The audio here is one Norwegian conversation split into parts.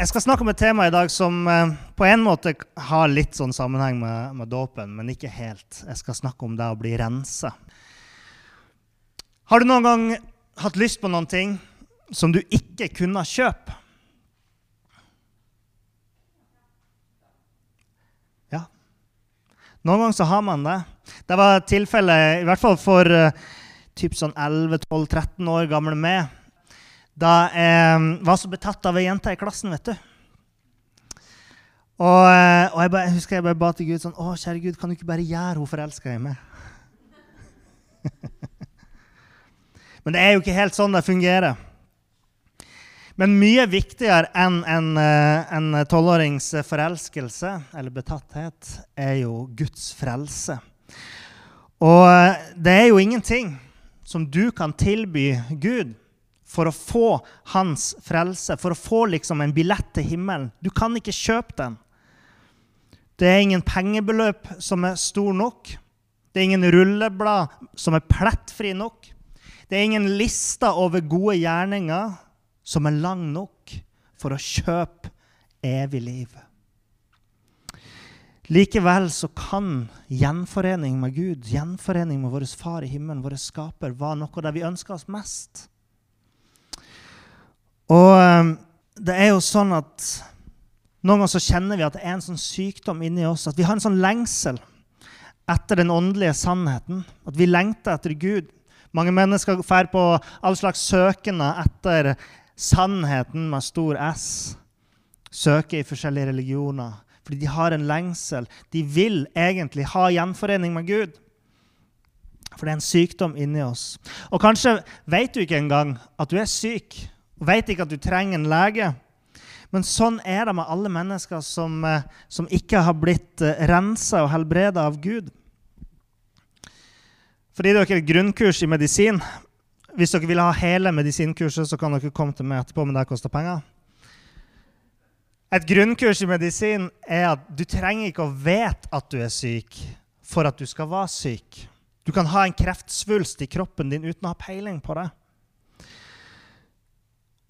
Jeg skal snakke om et tema i dag som eh, på en måte har litt sånn sammenheng med, med dåpen, men ikke helt. Jeg skal snakke om det å bli rensa. Har du noen gang hatt lyst på noen ting som du ikke kunne kjøpe? Ja. Noen ganger så har man det. Det var tilfellet, i hvert fall for uh, typ sånn 11-12-13 år gamle meg da jeg var så betatt av ei jente i klassen, vet du. Og, eh, og jeg, bare, jeg, husker jeg bare ba til Gud sånn Å, kjære Gud, kan du ikke bare gjøre henne forelska i meg? Men det er jo ikke helt sånn det fungerer. Men mye viktigere enn en en tolvårings forelskelse eller betatthet er jo Guds frelse. Og eh, det er jo ingenting som du kan tilby Gud for å få hans frelse, for å få liksom en billett til himmelen. Du kan ikke kjøpe den. Det er ingen pengebeløp som er stor nok. Det er ingen rulleblad som er plettfri nok. Det er ingen liste over gode gjerninger som er lang nok for å kjøpe evig liv. Likevel så kan gjenforening med Gud, gjenforening med vår Far i himmelen, vår skaper, være noe der vi ønsker oss mest. Og um, det er jo sånn at noen ganger så kjenner vi at det er en sånn sykdom inni oss. At vi har en sånn lengsel etter den åndelige sannheten. At vi lengter etter Gud. Mange mennesker drar på all slags søkende etter sannheten med stor S. Søker i forskjellige religioner. Fordi de har en lengsel. De vil egentlig ha gjenforening med Gud. For det er en sykdom inni oss. Og kanskje vet du ikke engang at du er syk og vet ikke at du trenger en lege. Men sånn er det med alle mennesker som, eh, som ikke har blitt eh, rensa og helbreda av Gud. Fordi dere er et grunnkurs i medisin. Hvis dere vil ha hele medisinkurset, så kan dere komme til meg etterpå, men det koster penger. Et grunnkurs i medisin er at du trenger ikke å vite at du er syk for at du skal være syk. Du kan ha en kreftsvulst i kroppen din uten å ha peiling på det.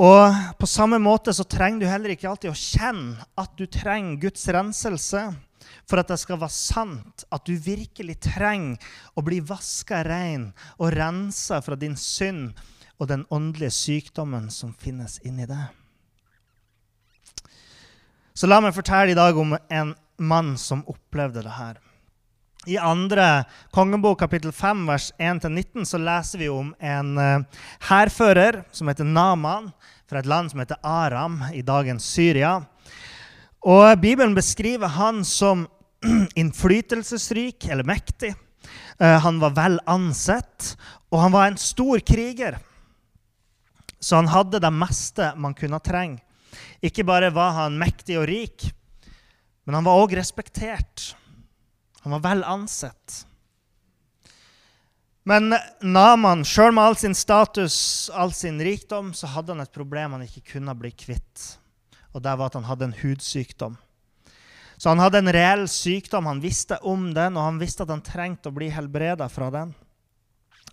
Og på samme måte så trenger du heller ikke alltid å kjenne at du trenger Guds renselse for at det skal være sant, at du virkelig trenger å bli vaska rein og rensa fra din synd og den åndelige sykdommen som finnes inni deg. Så la meg fortelle i dag om en mann som opplevde det her. I andre kongebok kapittel 5 vers 1-19 så leser vi om en uh, hærfører som heter Naman, fra et land som heter Aram, i dagens Syria. Og Bibelen beskriver han som innflytelsesrik eller mektig. Uh, han var vel ansett, og han var en stor kriger. Så han hadde det meste man kunne trenge. Ikke bare var han mektig og rik, men han var òg respektert. Han var vel ansett. Men Naman, sjøl med all sin status, all sin rikdom, så hadde han et problem han ikke kunne bli kvitt. Og det var at han hadde en hudsykdom. Så han hadde en reell sykdom. Han visste om den, og han visste at han trengte å bli helbreda fra den.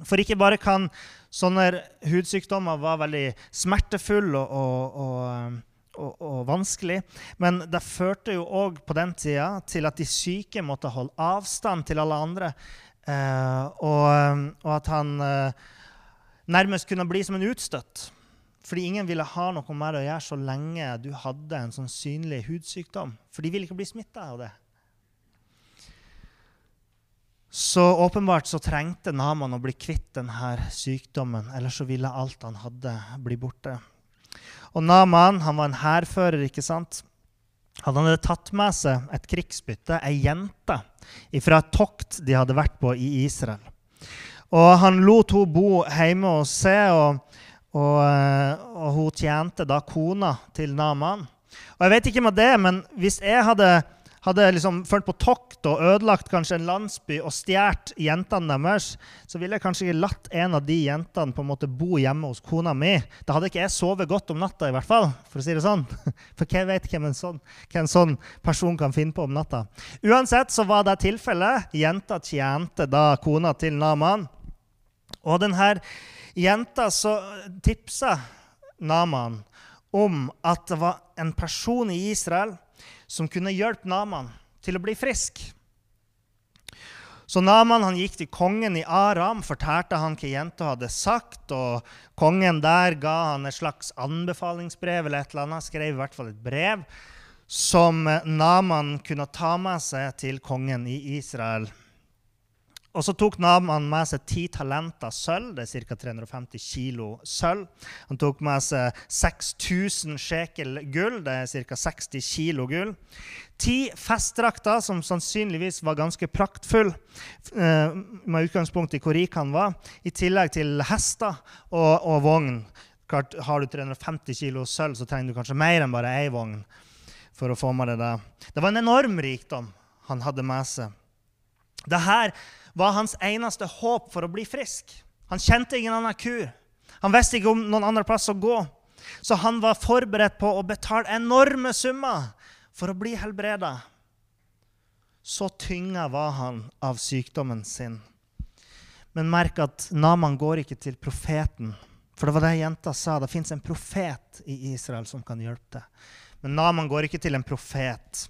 For ikke bare kan sånne hudsykdommer være veldig smertefulle og, og, og og, og, vanskelig. Men det førte jo òg på den tida til at de syke måtte holde avstand til alle andre. Eh, og, og, at han eh, nærmest kunne bli som en utstøtt. Fordi ingen ville ha noe det å gjøre så lenge du hadde en sånn synlig hudsykdom. For de ville ikke bli smitta av det. Så åpenbart så trengte Naman å bli kvitt denne sykdommen, ellers så ville alt han hadde, bli borte. Og Naman han var en hærfører. ikke sant? Han hadde tatt med seg et krigsbytte, ei jente, fra et tokt de hadde vært på i Israel. Og Han lot henne bo hjemme hos seg, og, og, og, hun tjente da kona til Naman. Og jeg vet ikke med det, men hvis jeg hadde, hadde liksom ført på tokt og ødelagt kanskje en landsby og stjålet jentene deres, så ville jeg kanskje ikke latt en av de jentene på en måte bo hjemme hos kona mi. Da hadde ikke jeg sovet godt om natta, i hvert fall. For å si det sånn. For jeg vet hvem en sånn, hvem en sånn person kan finne på om natta. Uansett så var det tilfellet. Jenta tjente da kona til Naman. Og denne jenta så tipsa Naman om at det var en person i Israel som kunne hjelpe Naman til å bli frisk. Så Naman han gikk til kongen i Aram, fortalte han hva jenta hadde sagt. og Kongen der ga han et slags anbefalingsbrev, eller et eller annet, skrev i hvert fall et brev som Naman kunne ta med seg til kongen i Israel. Og så tok Naman med seg ti talenter sølv, det er ca. 350 kilo sølv. Han tok med seg 6000 shekel gull, det er ca. 60 kilo gull. Ti festdrakter, som sannsynligvis var ganske praktfulle, eh, med utgangspunkt i hvor rik han var, i tillegg til hester og, og vogn. Klart, Har du 350 kilo sølv, så trenger du kanskje mer enn bare ei vogn. for å få med Det der. Det var en enorm rikdom han hadde med seg. Det her var hans eneste håp for å bli frisk. Han kjente ingen annen kur. Han visste ikke om noen andre plass å gå. Så han var forberedt på å betale enorme summer for å bli helbreda. Så tynga var han av sykdommen sin. Men merk at Naman går ikke til profeten. For det var det jenta sa. Det fins en profet i Israel som kan hjelpe deg. Men Naman går ikke til en profet.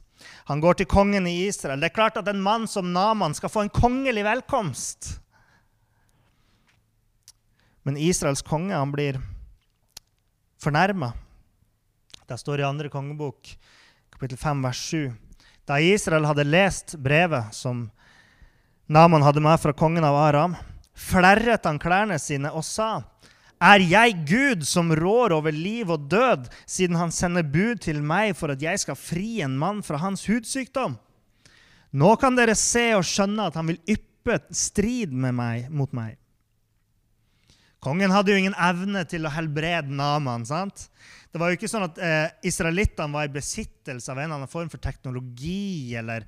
Han går til kongen i Israel. Det er klart at en mann som Naman skal få en kongelig velkomst. Men Israels konge han blir fornærma. Det står i andre kongebok, kapittel 5, vers 7. Da Israel hadde lest brevet som Naman hadde med fra kongen av Aram, flerret han klærne sine og sa:" Er jeg Gud som rår over liv og død, siden han sender bud til meg for at jeg skal fri en mann fra hans hudsykdom? Nå kan dere se og skjønne at han vil yppe strid meg, mot meg. Kongen hadde jo ingen evne til å helbrede Naman. sant? Det var jo ikke sånn at eh, israelittene var i besittelse av en eller annen form for teknologi eller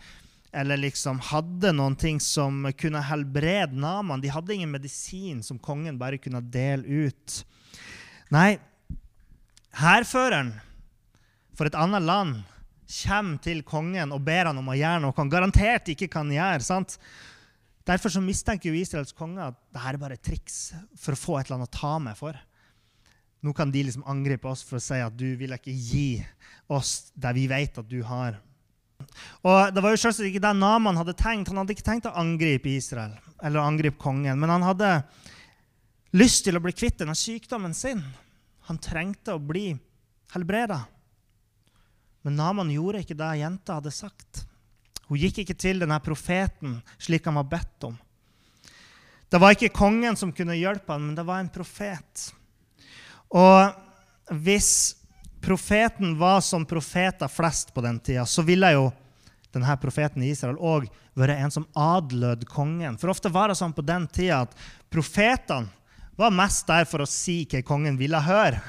eller liksom hadde noen ting som kunne helbrede Naman. De hadde ingen medisin som kongen bare kunne dele ut. Nei, hærføreren for et annet land kommer til kongen og ber han om å gjøre noe han garantert ikke kan gjøre. sant? Derfor så mistenker jo Israels konge at dette er bare et triks for å få et eller annet å ta med for. Nå kan de liksom angripe oss for å si at du vil ikke gi oss det vi vet at du har. Og Det var jo selvsagt ikke det Naman hadde tenkt. Han hadde ikke tenkt å angripe Israel eller angripe kongen, men han hadde lyst til å bli kvitt denne sykdommen sin. Han trengte å bli helbreda. Men Naman gjorde ikke det jenta hadde sagt. Hun gikk ikke til denne profeten slik han var bedt om. Det var ikke kongen som kunne hjelpe ham, men det var en profet. Og hvis profeten var som profeter flest på den tida, så ville jo denne profeten i Israel òg være en som adlød kongen. For ofte var det sånn på den tida at profetene var mest der for å si hva kongen ville høre.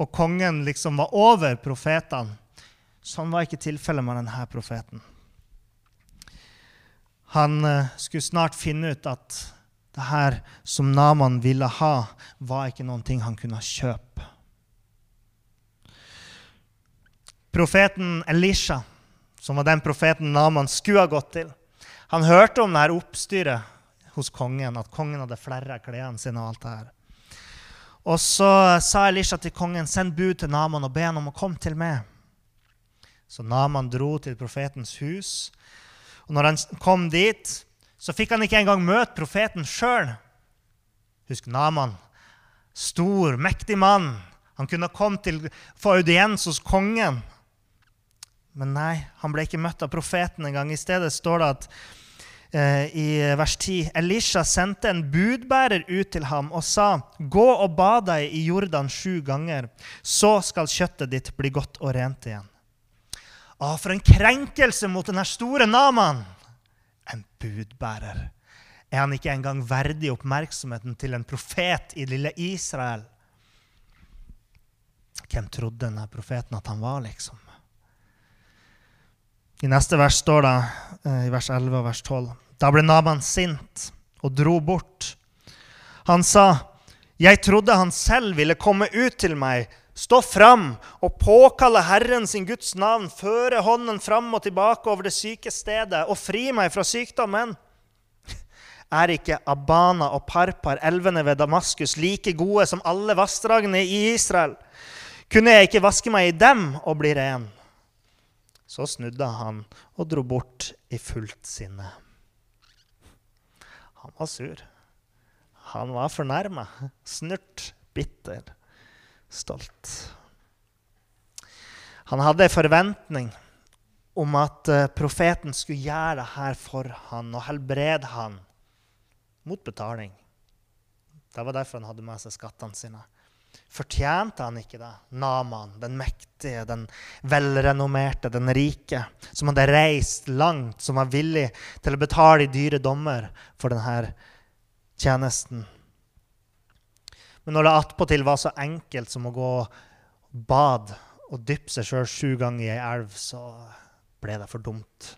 Og kongen liksom var over profetene. Sånn var ikke tilfellet med denne profeten. Han uh, skulle snart finne ut at det her som Naman ville ha, var ikke noen ting han kunne kjøpe. Profeten Elisha, som var den profeten Naman skulle ha gått til, han hørte om dette oppstyret hos kongen, at kongen hadde flerra klærne sine. Og alt det her. Og så sa Elisha til kongen, send bud til Naman og be han om å komme til meg. Så Naman dro til profetens hus. Og når han kom dit, så fikk han ikke engang møte profeten sjøl. Husk Naman. Stor, mektig mann. Han kunne komme til få audiens hos kongen. Men nei, han ble ikke møtt av profeten engang. I stedet står det at eh, i vers 10 Elisha sendte en budbærer ut til ham og sa, Gå og bad deg i Jordan sju ganger, så skal kjøttet ditt bli godt og rent igjen. Å, for en krenkelse mot denne store Naman! En budbærer. Er han ikke engang verdig oppmerksomheten til en profet i lille Israel? Hvem trodde denne profeten at han var, liksom? I neste vers står det, eh, i vers 11 og vers 12, da ble Naban sint og dro bort. Han sa, 'Jeg trodde han selv ville komme ut til meg.' Stå fram og påkalle Herren sin Guds navn, føre hånden fram og tilbake over det syke stedet og fri meg fra sykdommen. Er ikke Abana og Parpar, elvene ved Damaskus, like gode som alle vassdragene i Israel? Kunne jeg ikke vaske meg i dem og bli ren? Så snudde han og dro bort i fullt sinne. Han var sur. Han var fornærma, snurt, bitter, stolt. Han hadde en forventning om at eh, profeten skulle gjøre det her for han og helbrede han mot betaling. Det var derfor han hadde med seg skattene sine. Fortjente han ikke det? Naman, den mektige, den velrenommerte, den rike, som hadde reist langt, som var villig til å betale i dyre dommer for denne tjenesten. Men når det attpåtil var så enkelt som å gå bad og dyppe seg sjøl sju ganger i ei elv, så ble det for dumt.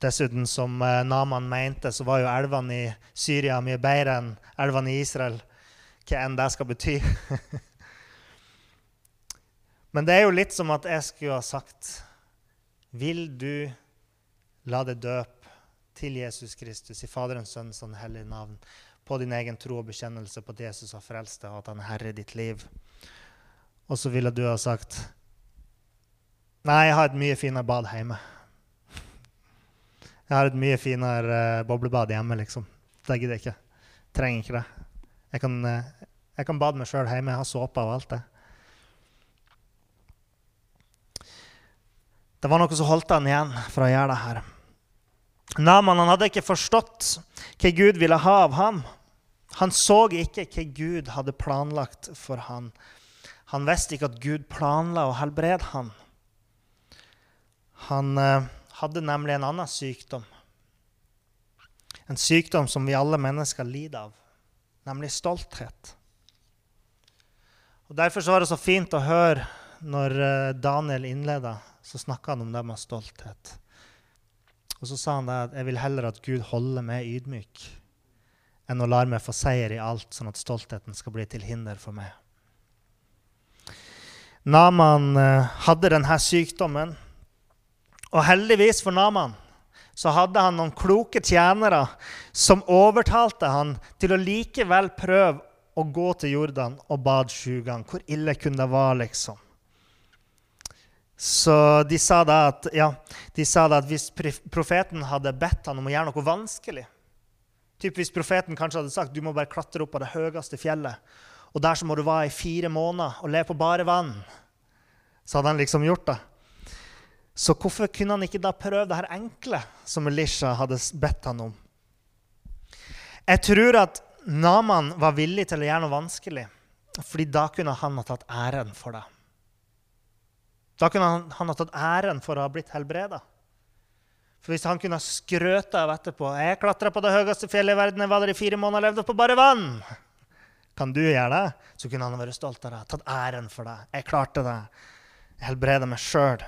Dessuten, som eh, Naman mente, så var jo elvene i Syria mye bedre enn elvene i Israel. Hva enn det skal bety. Men det er jo litt som at jeg skulle ha sagt Vil du la deg døpe til Jesus Kristus i Faderens, Sønns og hellige navn på din egen tro og bekjennelse på at Jesus har frelst deg, og at han er herre i ditt liv? Og så ville du ha sagt Nei, jeg har et mye finere bad hjemme. Jeg har et mye finere uh, boblebad hjemme, liksom. Det gidder jeg ikke. Trenger ikke det. Jeg kan, uh, jeg kan bade meg sjøl hjemme. Jeg har såpe og alt det. Det var noe som holdt han igjen fra å gjøre det her. Naman han hadde ikke forstått hva Gud ville ha av ham. Han så ikke hva Gud hadde planlagt for ham. Han visste ikke at Gud planla å helbrede ham. Han uh, hadde nemlig en annen sykdom. En sykdom som vi alle mennesker lider av, nemlig stolthet. Og Derfor var det så fint å høre når Daniel innleda, så snakka han om det med stolthet. Og så sa han det at jeg vil heller at Gud holder meg ydmyk enn å la meg få seier i alt, sånn at stoltheten skal bli til hinder for meg. Naman hadde denne sykdommen og heldigvis for Naman så hadde han noen kloke tjenere som overtalte han til å likevel prøve å gå til Jordan og bade sju ganger. Hvor ille kunne det være, liksom? Så de sa da at, ja, de sa da at hvis profeten hadde bedt han om å gjøre noe vanskelig Typ Hvis profeten kanskje hadde sagt du må bare klatre opp på det høyeste fjellet, og der så må du være i fire måneder og leve på bare vann, så hadde han liksom gjort det. Så hvorfor kunne han ikke da prøve det her enkle som Elisha hadde bedt han om? Jeg tror at Naman var villig til å gjøre noe vanskelig, fordi da kunne han ha tatt æren for det. Da kunne han, han ha tatt æren for å ha blitt helbreda. For hvis han kunne ha skrøt av etterpå 'Jeg klatra på det høyeste fjellet i verden, jeg var der i fire måneder og levde på bare vann' Kan du gjøre det? Så kunne han vært stolt av det, tatt æren for det. 'Jeg klarte det. Jeg helbreda meg sjøl.'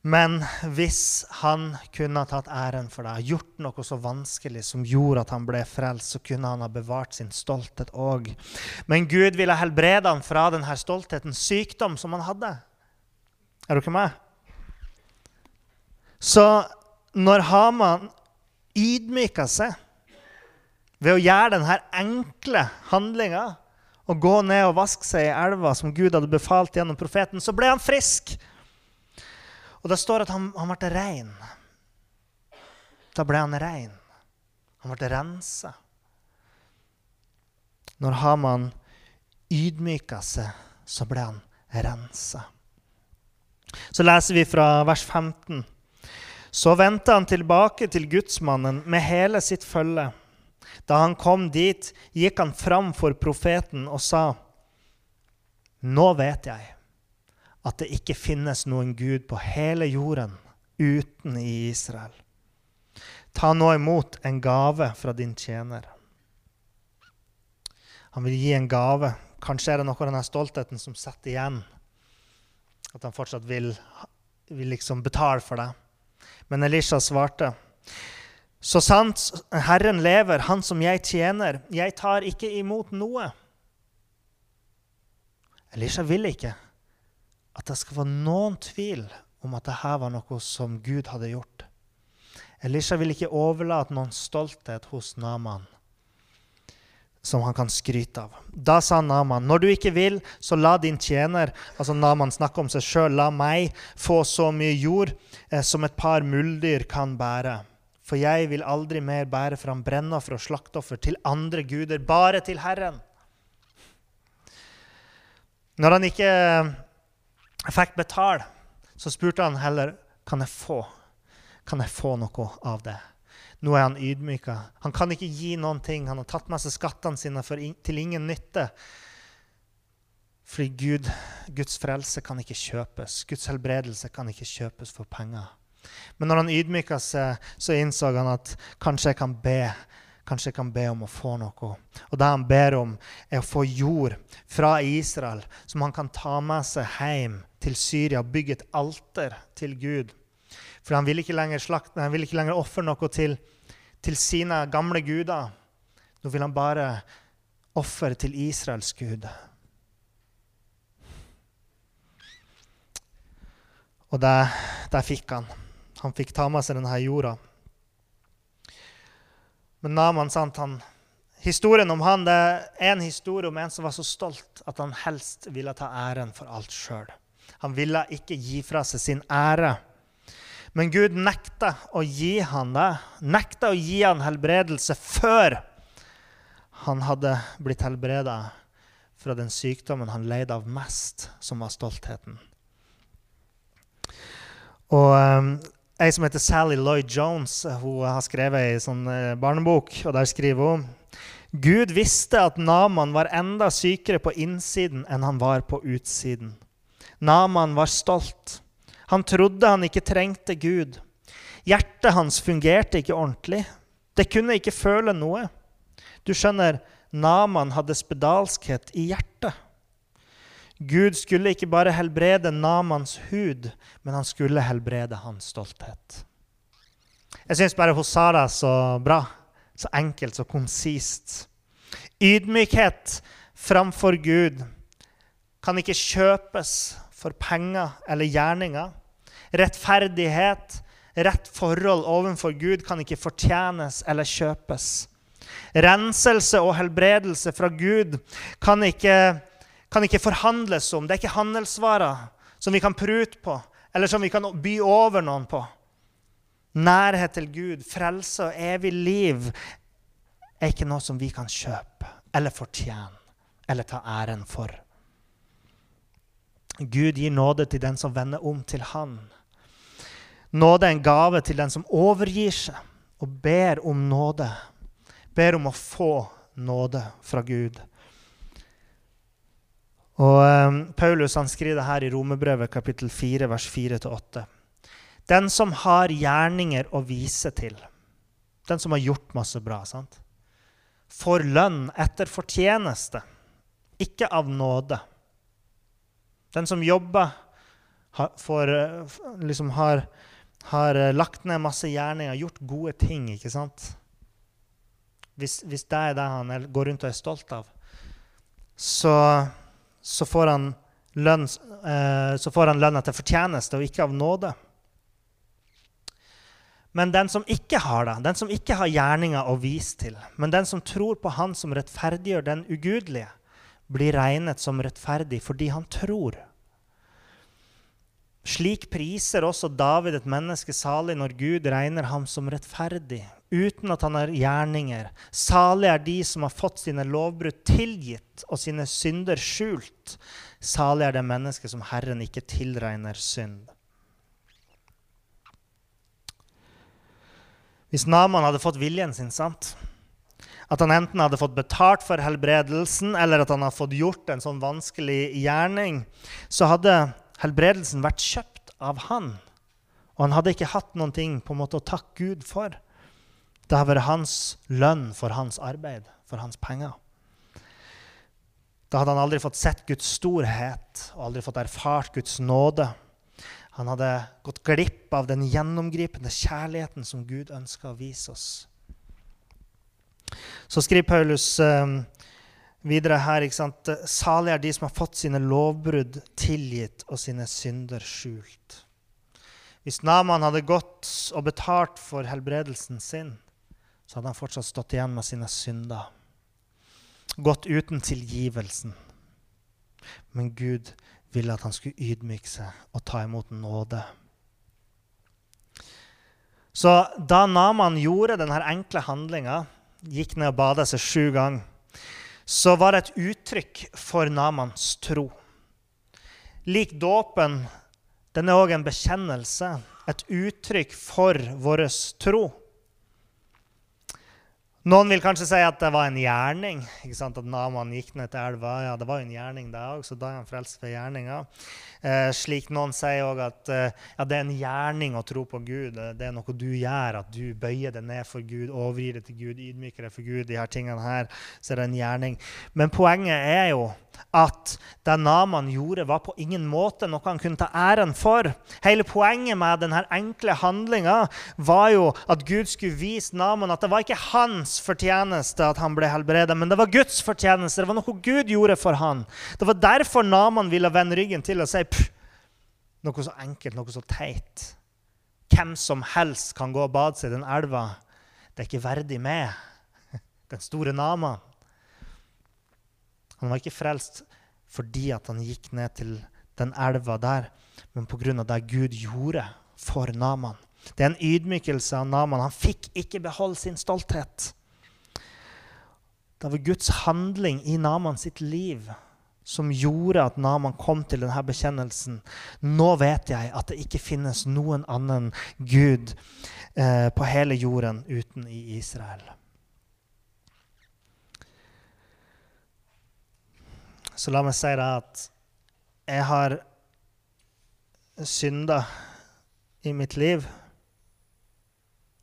Men hvis han kunne ha tatt æren for det, gjort noe så vanskelig som gjorde at han ble frelst, så kunne han ha bevart sin stolthet òg. Men Gud ville helbrede ham fra denne stoltheten, sykdom som han hadde. Er dere med? Så når Haman ydmyka seg ved å gjøre denne enkle handlinga, å gå ned og vaske seg i elva som Gud hadde befalt gjennom profeten, så ble han frisk. Og det står at han, han ble rein. Da ble han rein. Han ble rensa. Når Haman ydmyka seg, så ble han rensa. Så leser vi fra vers 15. Så vendte han tilbake til gudsmannen med hele sitt følge. Da han kom dit, gikk han fram for profeten og sa, Nå vet jeg at det ikke finnes noen Gud på hele jorden uten i Israel. Ta nå imot en gave fra din tjener. Han vil gi en gave Kanskje er det noe av denne stoltheten som setter igjen. At han fortsatt vil, vil liksom betale for det. Men Elisha svarte. Så sant Herren lever, Han som jeg tjener, jeg tar ikke imot noe. Elisha vil ikke at det skal være noen tvil om at dette var noe som Gud hadde gjort. Elisha vil ikke overlate noen stolthet hos Naman som han kan skryte av. Da sa Naman, når du ikke vil, så la din tjener altså Naman snakker om seg sjøl, la meg få så mye jord eh, som et par muldyr kan bære. For jeg vil aldri mer bære fram brennoffer og slaktoffer til andre guder, bare til Herren. Når han ikke eh, fikk betale, så spurte han heller kan jeg få kan jeg få noe av det. Nå er han ydmyka. Han kan ikke gi noen ting. Han har tatt med seg skattene sine in til ingen nytte. Fordi Gud, Guds frelse kan ikke kjøpes. Guds helbredelse kan ikke kjøpes for penger. Men når han ydmyka seg, så innså han at kanskje jeg kan be. Kanskje jeg kan be om å få noe. Og det han ber om, er å få jord fra Israel som han kan ta med seg hjem til Syria og bygge et alter til Gud. For han vil ikke lenger, slakte, han vil ikke lenger ofre noe til, til sine gamle guder. Nå vil han bare ofre til Israels gud. Og det, det fikk han. Han fikk ta med seg denne jorda. Men Naman, sant, han, historien om han det er en historie om en som var så stolt at han helst ville ta æren for alt sjøl. Han ville ikke gi fra seg sin ære. Men Gud nekta å gi han det. Nekta å gi han helbredelse før han hadde blitt helbreda fra den sykdommen han leide av mest, som var stoltheten. Og um, Ei som heter Sally Lloyd Jones, hun har skrevet ei sånn uh, barnebok, og der skriver hun Gud visste at Naman var enda sykere på innsiden enn han var på utsiden. Naman var stolt. Han trodde han ikke trengte Gud. Hjertet hans fungerte ikke ordentlig. Det kunne ikke føle noe. Du skjønner, Naman hadde spedalskhet i hjertet. Gud skulle ikke bare helbrede Namans hud, men han skulle helbrede hans stolthet. Jeg syns bare hun sa det så bra, så enkelt, så konsist. Ydmykhet framfor Gud kan ikke kjøpes for penger eller gjerninger. Rettferdighet, rett forhold overfor Gud kan ikke fortjenes eller kjøpes. Renselse og helbredelse fra Gud kan ikke, kan ikke forhandles om. Det er ikke handelsvarer som vi kan prute på, eller som vi kan by over noen på. Nærhet til Gud, frelse og evig liv er ikke noe som vi kan kjøpe eller fortjene eller ta æren for. Gud gir nåde til den som vender om til Han. Nåde er en gave til den som overgir seg og ber om nåde. Ber om å få nåde fra Gud. Og um, Paulus han skriver her i Romerbrevet kapittel 4, vers 4-8. Den som har gjerninger å vise til, den som har gjort masse bra, sant? får lønn etter fortjeneste, ikke av nåde. Den som jobber, får, eh, liksom har har eh, lagt ned masse gjerninger, gjort gode ting, ikke sant? Hvis, hvis det er det han går rundt og er stolt av, så, så, får, han lønn, eh, så får han lønn etter fortjeneste og ikke av nåde. Men den som ikke har det, den som ikke har gjerninger å vise til, men den som tror på Han som rettferdiggjør den ugudelige, blir regnet som rettferdig fordi han tror. Slik priser også David et menneske salig når Gud regner ham som rettferdig, uten at han har gjerninger. Salig er de som har fått sine lovbrudd tilgitt og sine synder skjult. Salig er det mennesket som Herren ikke tilregner synd. Hvis Naman hadde fått viljen sin, sant? At han enten hadde fått betalt for helbredelsen, eller at han hadde fått gjort en sånn vanskelig gjerning, så hadde helbredelsen vært kjøpt av han. Og han hadde ikke hatt noen ting på en måte å takke Gud for. Det har vært hans lønn for hans arbeid, for hans penger. Da hadde han aldri fått sett Guds storhet og aldri fått erfart Guds nåde. Han hadde gått glipp av den gjennomgripende kjærligheten som Gud ønska å vise oss. Så skriver Paulus eh, videre her ikke sant? Salig er de som har fått sine lovbrudd tilgitt og sine synder skjult. Hvis Naman hadde gått og betalt for helbredelsen sin, så hadde han fortsatt stått igjen med sine synder. Gått uten tilgivelsen. Men Gud ville at han skulle ydmyke seg og ta imot nåde. Så da Naman gjorde denne enkle handlinga, gikk ned og bada seg sju ganger, så var det et uttrykk for Namans tro. Lik dåpen den er òg en bekjennelse, et uttrykk for vår tro. Noen vil kanskje si at det var en gjerning. ikke sant? At Naman gikk ned til elva. Ja, det var jo en gjerning, det òg, så da er han frelst ved gjerninga. Eh, slik noen sier òg at eh, ja, det er en gjerning å tro på Gud. Det er noe du gjør, at du bøyer deg ned for Gud, overgir deg til Gud, ydmyker deg for Gud. de her tingene her, Så er det en gjerning. Men poenget er jo at det Naman gjorde, var på ingen måte noe han kunne ta æren for. Hele poenget med denne enkle handlinga var jo at Gud skulle vise Naman at det var ikke hans fortjeneste at han ble helbredet, men det var Guds fortjeneste. Det var noe Gud gjorde for han. Det var derfor Naman ville vende ryggen til og si noe så enkelt, noe så teit. Hvem som helst kan gå og bade seg i den elva. Det er ikke verdig med den store Naman. Han var ikke frelst fordi han gikk ned til den elva der, men pga. det Gud gjorde for Naman. Det er en ydmykelse av Naman. Han fikk ikke beholde sin stolthet. Det var Guds handling i Naman sitt liv som gjorde at Naman kom til denne bekjennelsen. Nå vet jeg at det ikke finnes noen annen Gud eh, på hele jorden uten i Israel. Så la meg si det at jeg har synda i mitt liv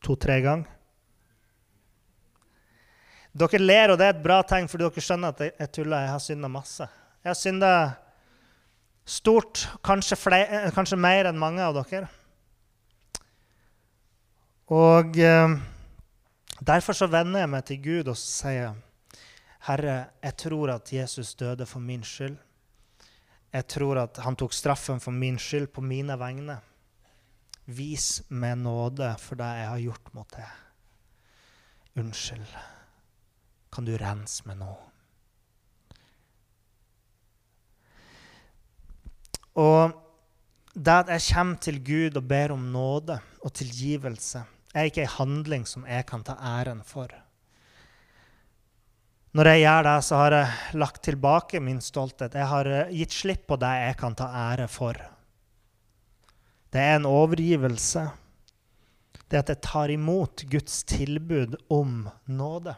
to-tre ganger. Dere ler, og det er et bra tegn, fordi dere skjønner at jeg tuller. Jeg har synda masse. Jeg har synda stort, kanskje, flere, kanskje, mer enn mange av dere. Og eh, derfor så vender jeg meg til Gud og sier Herre, jeg tror at Jesus døde for min skyld. Jeg tror at han tok straffen for min skyld på mine vegne. Vis meg nåde for det jeg har gjort mot deg. Unnskyld. Kan du rense meg nå? Og det at jeg kommer til Gud og ber om nåde og tilgivelse, er ikke en handling som jeg kan ta æren for. Når jeg gjør det, så har jeg lagt tilbake min stolthet. Jeg har eh, gitt slipp på det jeg kan ta ære for. Det er en overgivelse. Det at jeg tar imot Guds tilbud om nåde.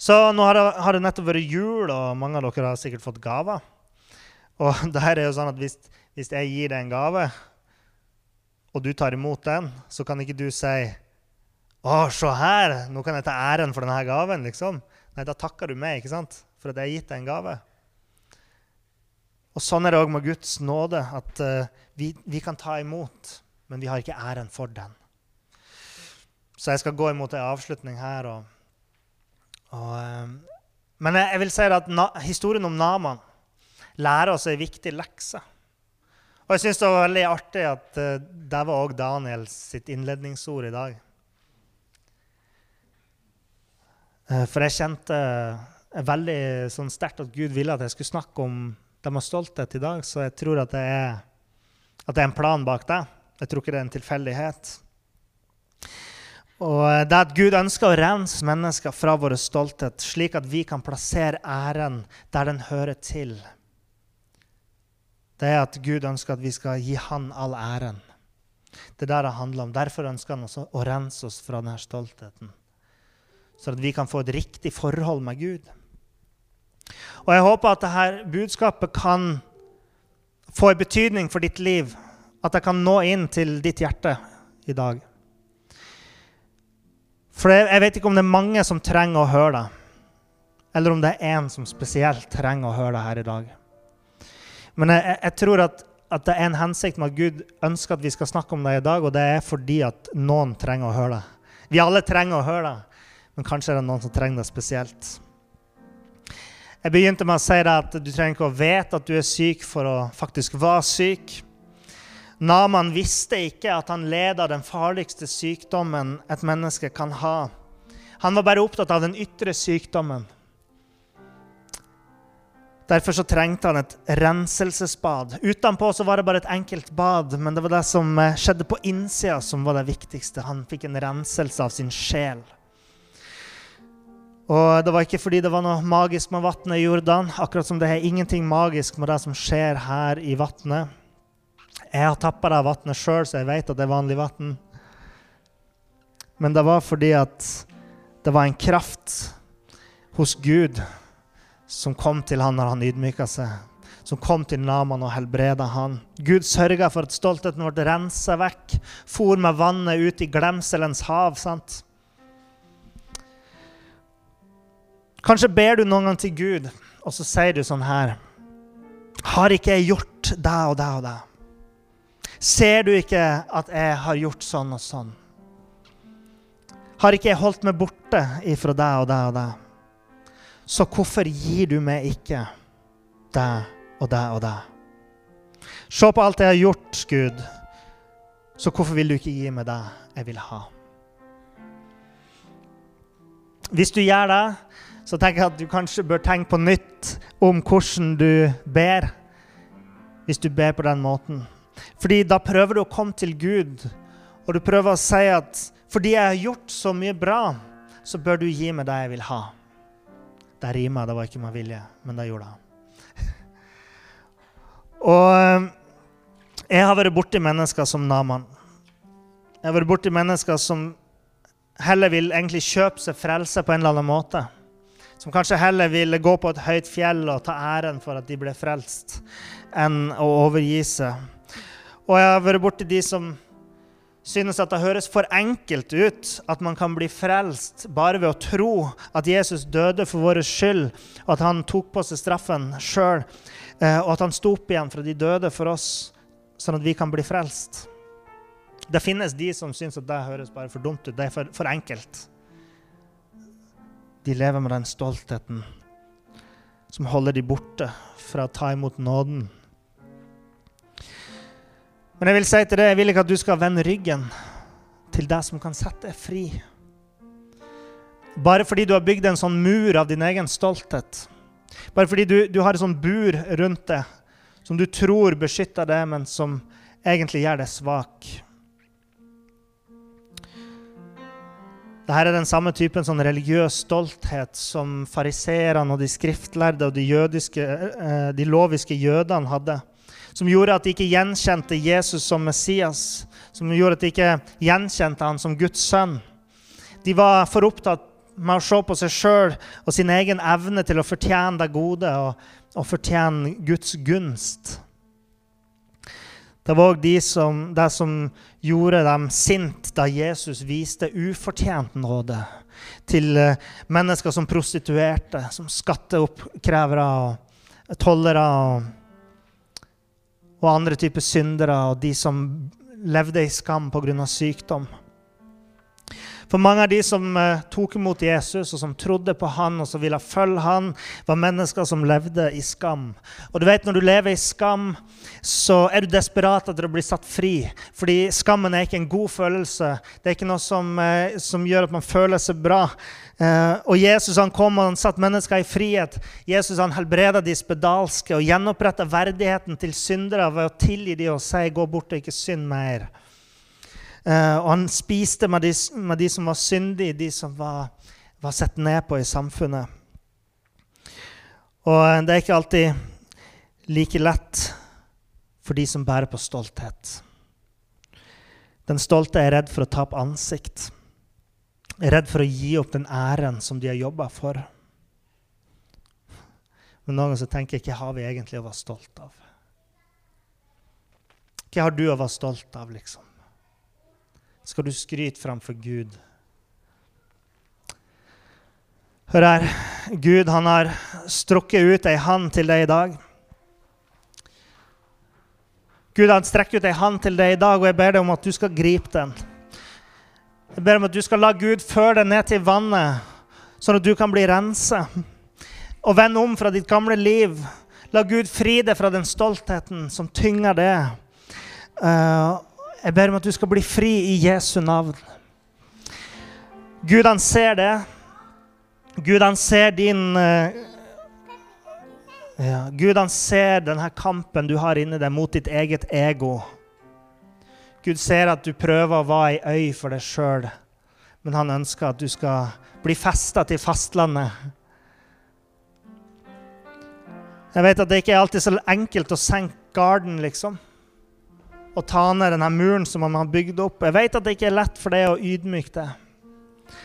Så nå har det, har det nettopp vært jul, og mange av dere har sikkert fått gaver. Og det her er jo sånn at hvis, hvis jeg gir deg en gave, og du tar imot den, så kan ikke du si å, se her! Nå kan jeg ta æren for denne gaven. liksom. Nei, da takker du meg ikke sant? for at jeg har gitt deg en gave. Og Sånn er det òg med Guds nåde, at uh, vi, vi, kan ta imot, men vi har ikke æren for den. Så jeg skal gå imot en avslutning her. Og, og, uh, men jeg, jeg, vil si at na, historien om Naman lærer oss en viktig lekse. Og jeg syns det var veldig artig at uh, det var òg Daniels sitt innledningsord i dag. Uh, for jeg kjente uh, veldig sånn sterkt at Gud ville at jeg skulle snakke om det med stolthet i dag, så jeg tror at det, er, at det er en plan bak det. Jeg tror ikke det er en tilfeldighet. Og eh, det at Gud ønsker å rense mennesker fra vår stolthet, slik at vi kan plassere æren der den hører til, det er at Gud ønsker at vi skal gi Han all æren. Det er det det handler om. Derfor ønsker han også å rense oss fra denne stoltheten så at vi kan få et riktig forhold med Gud. Og jeg håper at dette budskapet kan få en betydning for ditt liv. At det kan nå inn til ditt hjerte i dag. For jeg vet ikke om det er mange som trenger å høre det. eller om det er én som spesielt trenger å høre det her i dag. Men jeg, jeg tror at, at, det er en hensikt med at Gud ønsker at vi skal snakke om det i dag, og det er fordi at noen trenger å høre det. Vi alle trenger å høre det, men kanskje er det noen som trenger det spesielt. Jeg begynte med å si det at du trenger ikke å vite at du er syk for å faktisk være syk. Naman visste ikke at han led av den farligste sykdommen et menneske kan ha. Han var bare opptatt av den ytre sykdommen. Derfor så trengte han et renselsesbad. Utenpå så var det bare et enkelt bad, men det var det som eh, skjedde på innsida, som var det viktigste. Han fikk en renselse av sin sjel. Og Det var ikke fordi det var noe magisk med vannet i Jordan, akkurat som det er ingenting magisk med det som skjer her i vannet. Jeg har tappa det vannet sjøl, så jeg vet at det er vanlig vann. Men det var fordi at det var en kraft hos Gud som kom til han når han ydmyka seg. Som kom til Naman og helbreda han. Gud sørga for at stoltheten ble rensa vekk. For med vannet ut i glemselens hav. sant? Kanskje ber du noen gang til Gud, og så sier du sånn her Har ikke jeg gjort det og det og det? Ser du ikke at jeg har gjort sånn og sånn? Har ikke jeg holdt meg borte ifra deg og deg og deg? Så hvorfor gir du meg ikke deg og deg og deg? Se på alt jeg har gjort, Gud. Så hvorfor vil du ikke gi meg det jeg vil ha? Hvis du gjør det, så tenker jeg at du kanskje bør tenke på nytt om hvordan du ber. Hvis du ber på den måten. Fordi da prøver du å komme til Gud, og du prøver å si at fordi jeg har gjort så mye bra, så bør du gi meg det jeg vil ha. Det rima, det var ikke med vilje, men det gjorde det. Og eh, jeg har vært borti mennesker som Naman. Jeg har vært borti mennesker som heller vil egentlig kjøpe seg frelse på en eller annen måte. Som kanskje heller vil gå på et høyt fjell og ta æren for at de ble frelst, enn å overgi seg. Og jeg har vært borti de som synes at det høres for enkelt ut at man kan bli frelst bare ved å tro at Jesus døde for vår skyld, og at han tok på seg straffen sjøl, eh, og at han sto opp igjen fra de døde for oss, sånn at vi kan bli frelst. Det finnes de som syns at det høres bare for dumt ut. Det er for, for enkelt. De lever med den stoltheten som holder de borte fra å ta imot nåden men jeg vil si til deg, jeg vil ikke at du skal vende ryggen til deg som kan sette deg fri. Bare fordi du har bygd en sånn mur av din egen stolthet. Bare fordi du, du har et sånn bur rundt deg som du tror beskytter deg, men som egentlig gjør deg svak. Dette er den samme typen sånn religiøs stolthet som fariseerne og de skriftlærde og de, jødiske, eh, de loviske jødene hadde som gjorde at de ikke gjenkjente Jesus som Messias, som gjorde at de ikke gjenkjente han som Guds sønn. De var for opptatt med å se på seg sjøl og sin egen evne til å fortjene det gode og, og fortjene Guds gunst. Det var òg de det som gjorde dem sint da Jesus viste ufortjent nåde til eh, mennesker som prostituerte, som skatteoppkrevere og tollere. og og andre typer syndere og de som levde i skam pga. sykdom. For mange av de som uh, tok imot Jesus, og som trodde på han og som ville følge han, var mennesker som levde i skam. Og du vet, Når du lever i skam, så er du desperat etter å bli satt fri. Fordi skammen er ikke en god følelse. Det er ikke noe som, uh, som gjør at man føler seg bra. Uh, og Jesus han kom og han satte mennesker i frihet. Jesus han helbreda de spedalske og gjenoppretta verdigheten til syndere ved å tilgi dem og si 'gå bort og ikke synd mer'. Uh, og han spiste med de, med de, som var syndige, de som var, var sett ned på i samfunnet. Og uh, det er ikke alltid like lett for de som bærer på stolthet. Den stolte er redd for å tape ansikt. Er redd for å gi opp den æren som de har jobba for. Men noen ganger tenker jeg hva har vi egentlig å være stolt av? Hva har du å være stolt av, liksom? Skal du skryte framfor Gud. Hør her. Gud han har strukket ut ei hand til deg i dag. Gud han strekker ut ei hand til deg i dag, og jeg ber deg om at du skal gripe den. Jeg ber om at du skal la Gud føre deg ned til vannet, sånn at du kan bli rensa. Og vend om fra ditt gamle liv. La Gud fri deg fra den stoltheten som tynger det. Uh, jeg ber om at du skal bli fri i Jesu navn. Gud, han ser det. Gud, han ser din uh, ja, Gud, han ser denne kampen du har inni deg mot ditt eget ego. Gud ser at du prøver å være ei øy for deg sjøl, men han ønsker at du skal bli festa til fastlandet. Jeg vet at det ikke er alltid så enkelt å senke garden, liksom. Og ta ned denne muren som han har bygd opp. Jeg vet at det ikke er lett for deg å ydmyke deg.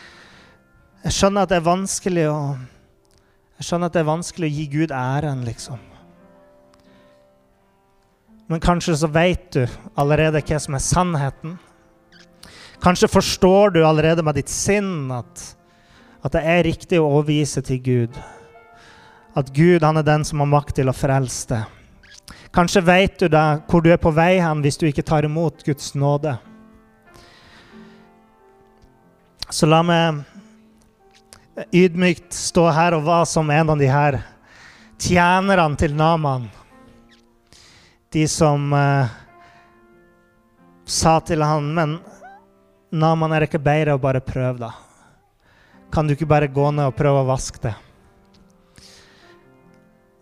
Jeg skjønner at det er vanskelig å jeg skjønner at det er vanskelig å gi Gud æren, liksom. Men kanskje så vet du allerede hva som er sannheten. Kanskje forstår du allerede med ditt sinn at, at det er riktig å overvise til Gud. At Gud han er den som har makt til å frelse deg. Kanskje vet du da hvor du er på vei hen hvis du ikke tar imot Guds nåde. Så la meg ydmykt stå her og være som en av de her tjenerne til Naman. De som uh, sa til han, men Naman, er det ikke bedre å bare prøve, da? Kan du ikke bare gå ned og prøve å vaske det?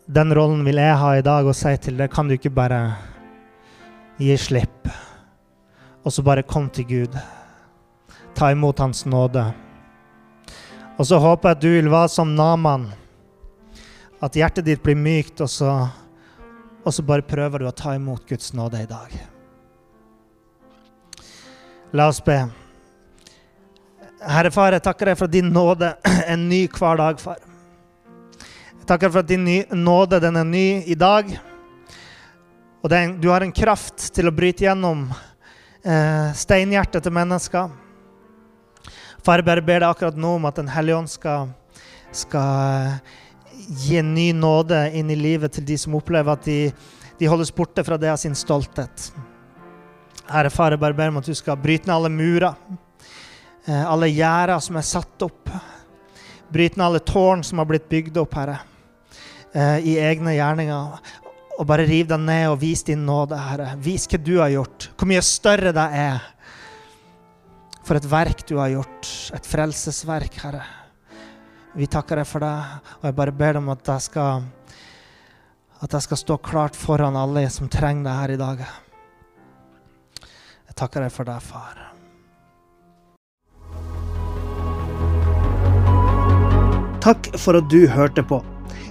Den rollen vil jeg ha i dag og si til deg, kan du ikke bare gi slipp? Og så bare kom til Gud. Ta imot Hans nåde. Og så håper jeg at du vil være som Naman. At hjertet ditt blir mykt, og så, og så bare prøver du å ta imot Guds nåde i dag. La oss be. Herre Far, jeg takker deg for din nåde en ny hver dag, far. Takker for at din nåde den er ny i dag. Og den, du har en kraft til å bryte gjennom eh, steinhjertet til mennesker. Far, jeg bare ber deg akkurat nå om at Den hellige ånd skal, skal, gi en ny nåde inn i livet til de som opplever at de, de holdes borte fra det av sin stolthet. Herre far, jeg bare ber om at du skal bryte ned alle murer, eh, alle gjerder som er satt opp. Bryte ned alle tårn som har blitt bygd opp, Herre, eh, i egne gjerninger. Og bare riv deg ned og vis din nåde, Herre. Vis hva du har gjort, hvor mye større det er for et verk du har gjort, et frelsesverk, Herre. Vi takker deg for det, og jeg bare ber deg om at jeg skal, at jeg skal stå klart foran alle som trenger deg her i dag. Jeg takker deg for det, far. Takk for at du hørte på.